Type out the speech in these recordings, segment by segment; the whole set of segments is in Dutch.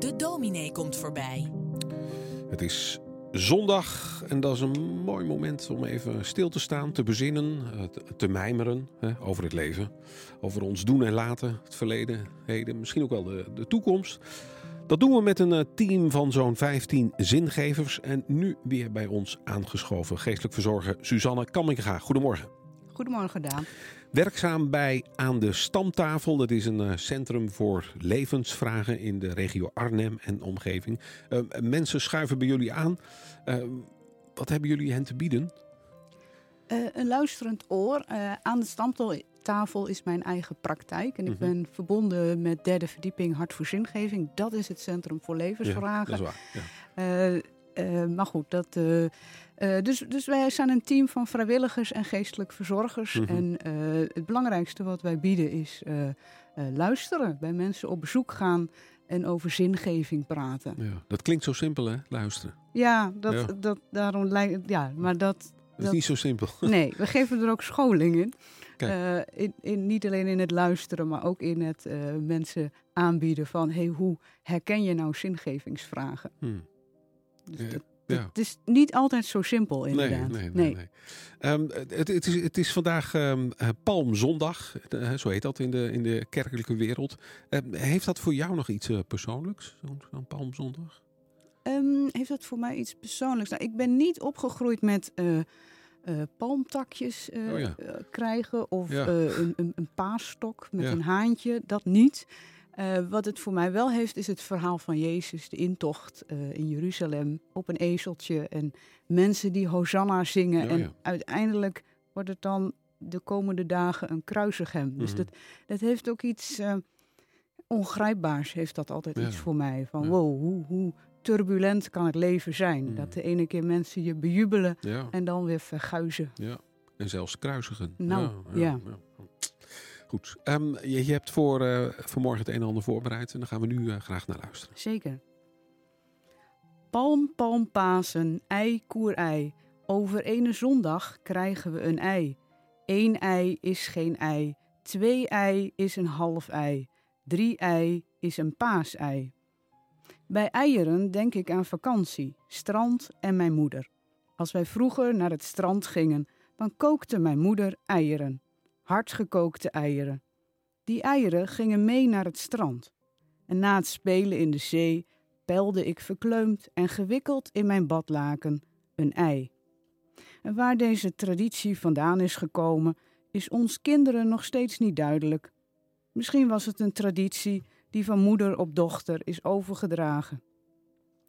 De dominee komt voorbij. Het is zondag en dat is een mooi moment om even stil te staan, te bezinnen, eh, te, mijmeren hè, over het leven. Over ons doen en laten, het verleden, heden, misschien ook wel de, de toekomst. Dat doen we met een eh, team van zo'n 15 zingevers. En nu weer bij ons aangeschoven geestelijk verzorger Suzanne Kamminga. Goedemorgen. Goedemorgen, Daan. Werkzaam bij Aan de Stamtafel. Dat is een eh, centrum voor levensvragen in de regio Arnhem en omgeving. Uh, mensen schuiven bij jullie aan. Uh, wat hebben jullie hen te bieden? een luisterend oor. aan de Stamtafel is mijn eigen praktijk. En ik -hmm. ben verbonden met derde verdieping Hart voor Zingeving. Dat is het Centrum voor Levensvragen. Ja, dat is waar. Ja. Uh, maar goed, dat, uh, uh, dus, dus wij zijn een team van vrijwilligers en geestelijk verzorgers. Mm -hmm. En het belangrijkste wat wij bieden is luisteren. Bij mensen op bezoek gaan en over zingeving praten. Ja, dat klinkt zo simpel, hè? Luisteren. Ja, dat, ja. dat, daarom lijkt ja, maar dat. Dat is niet zo simpel. Nee, we geven er ook scholing in. in, in. Niet alleen in het luisteren, maar ook in het mensen aanbieden van: hey, hoe herken je nou zingevingsvragen? Hmm. Dus ja, dat, ja. Het is niet altijd zo simpel, inderdaad. Nee, nee, nee. nee. Um, het, het, is, het is vandaag um, Palmzondag, uh, zo heet dat in de, in de kerkelijke wereld. Uh, heeft dat voor jou nog iets uh, persoonlijks, zo'n zo Palmzondag? Heeft dat voor mij iets persoonlijks? Nou, ik ben niet opgegroeid met palmtakjes oh, ja. krijgen of ja. een, een, een paasstok met een haantje. Dat niet. Uh, wat het voor mij wel heeft, is het verhaal van Jezus, de intocht uh, in Jeruzalem op een ezeltje. En mensen die Hosanna zingen. Oh, en ja. uiteindelijk wordt het dan de komende dagen een kruisigem. Mm -hmm. Dus dat, dat heeft ook iets uh, ongrijpbaars, heeft dat altijd ja. iets voor mij. Van Ja. wow, hoe, hoe turbulent kan het leven zijn? Mm. Dat de ene keer mensen je bejubelen en dan weer verguizen. ja. En zelfs kruisigen. Nou, ja. Goed. Um, je, hebt voor uh, vanmorgen het een en ander voorbereid en daar gaan we nu uh, graag naar luisteren. Zeker. Palm, palm, Pasen, ei. Over ene zondag krijgen we een ei. Eén ei is geen ei. Twee ei is een half ei. Drie ei is een paasei. Bij eieren denk ik aan vakantie, strand en mijn moeder. Als wij vroeger naar het strand gingen, dan kookte mijn moeder eieren hardgekookte eieren. Die eieren gingen mee naar het strand. En na het spelen in de zee pelde ik verkleumd en gewikkeld in mijn badlaken een ei. En waar deze traditie vandaan is gekomen, is ons kinderen nog steeds niet duidelijk. Misschien was het een traditie die van moeder op dochter is overgedragen.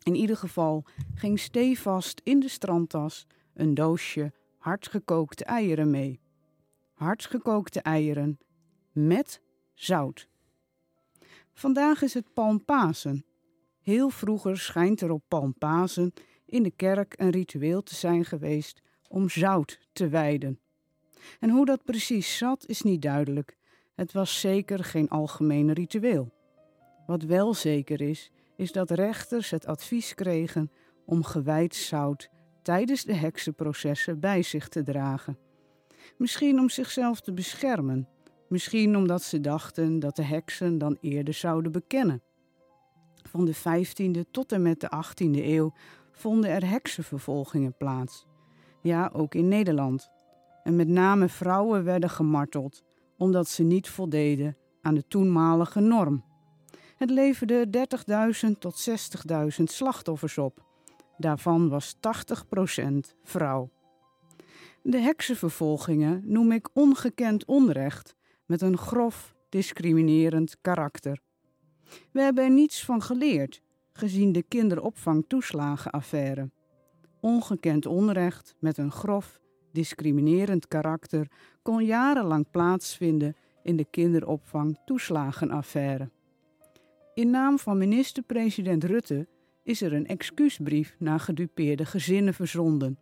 In ieder geval ging stevast in de strandtas een doosje hardgekookte eieren mee hardgekookte eieren met zout. Vandaag is het Palmpasen. Heel vroeger schijnt er op Palmpasen in de kerk een ritueel te zijn geweest om zout te wijden. En hoe dat precies zat is niet duidelijk. Het was zeker geen algemeen ritueel. Wat wel zeker is, is dat rechters het advies kregen om gewijd zout tijdens de heksenprocessen bij zich te dragen. Misschien om zichzelf te beschermen. Misschien omdat ze dachten dat de heksen dan eerder zouden bekennen. Van de 15e tot en met de 18e eeuw vonden er heksenvervolgingen plaats. Ja, ook in Nederland. En met name vrouwen werden gemarteld omdat ze niet voldeden aan de toenmalige norm. Het leverde 30.000 tot 60.000 slachtoffers op. Daarvan was 80% vrouw. De heksenvervolgingen noem ik ongekend onrecht met een grof, discriminerend karakter. We hebben er niets van geleerd, gezien de kinderopvangtoeslagenaffaire. Ongekend onrecht met een grof, discriminerend karakter kon jarenlang plaatsvinden in de kinderopvangtoeslagenaffaire. In naam van minister-president Rutte is er een excuusbrief naar gedupeerde gezinnen verzonden.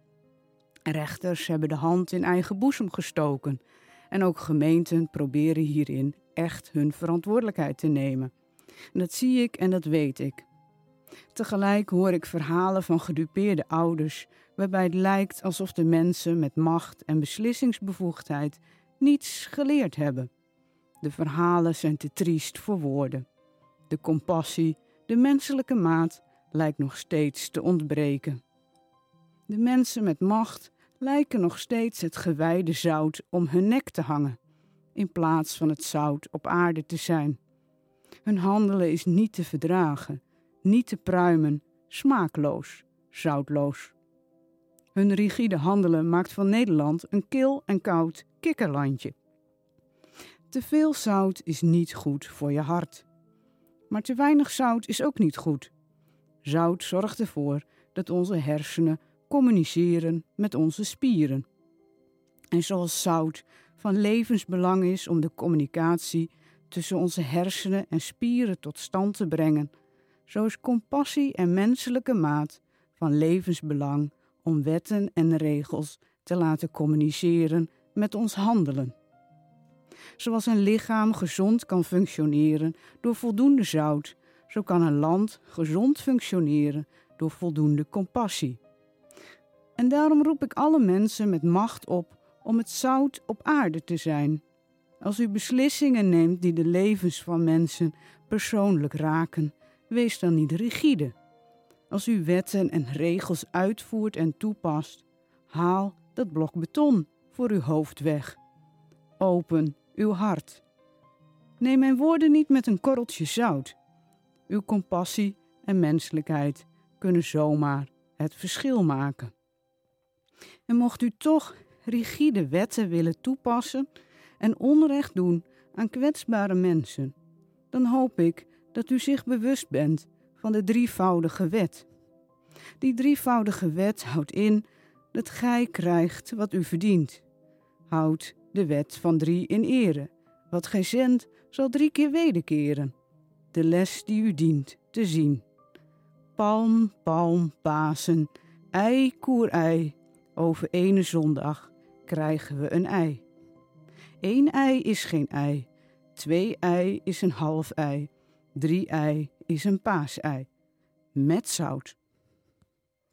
Rechters hebben de hand in eigen boezem gestoken en ook gemeenten proberen hierin echt hun verantwoordelijkheid te nemen. En dat zie ik en dat weet ik. Tegelijk hoor ik verhalen van gedupeerde ouders waarbij het lijkt alsof de mensen met macht en beslissingsbevoegdheid niets geleerd hebben. De verhalen zijn te triest voor woorden. De compassie, De menselijke maat lijkt nog steeds te ontbreken. De mensen met macht lijken nog steeds het gewijde zout om hun nek te hangen, in plaats van het zout op aarde te zijn. Hun handelen is niet te verdragen, niet te pruimen, smaakloos, zoutloos. Hun rigide handelen maakt van Nederland een kil en koud kikkerlandje. Te veel zout is niet goed voor je hart. Maar te weinig zout is ook niet goed. Zout zorgt ervoor dat onze hersenen communiceren met onze spieren. En zoals zout van levensbelang is om de communicatie tussen onze hersenen en spieren tot stand te brengen, zo is compassie en menselijke maat van levensbelang om wetten en regels te laten communiceren met ons handelen. Zoals een lichaam gezond kan functioneren door voldoende zout, zo kan een land gezond functioneren door voldoende compassie. En daarom roep ik alle mensen met macht op om het zout op aarde te zijn. Als u beslissingen neemt die de levens van mensen persoonlijk raken, wees dan niet rigide. Als u wetten en regels uitvoert en toepast, haal dat blok beton voor uw hoofd weg. Open uw hart. Neem mijn woorden niet met een korreltje zout. Uw compassie en menselijkheid kunnen zomaar het verschil maken. En mocht u toch rigide wetten willen toepassen en onrecht doen aan kwetsbare mensen, dan hoop ik dat u zich bewust bent van de drievoudige wet. Die drievoudige wet houdt in dat gij krijgt wat u verdient. Houdt de wet van drie in ere. Wat gij zendt, zal drie keer wederkeren. De les die u dient te zien. Palm, palm, Pasen, ei, koer, ei. Over ene zondag krijgen we een ei. Eén ei is geen ei. Twee ei is een half ei. Drie ei is een paasei. Met zout.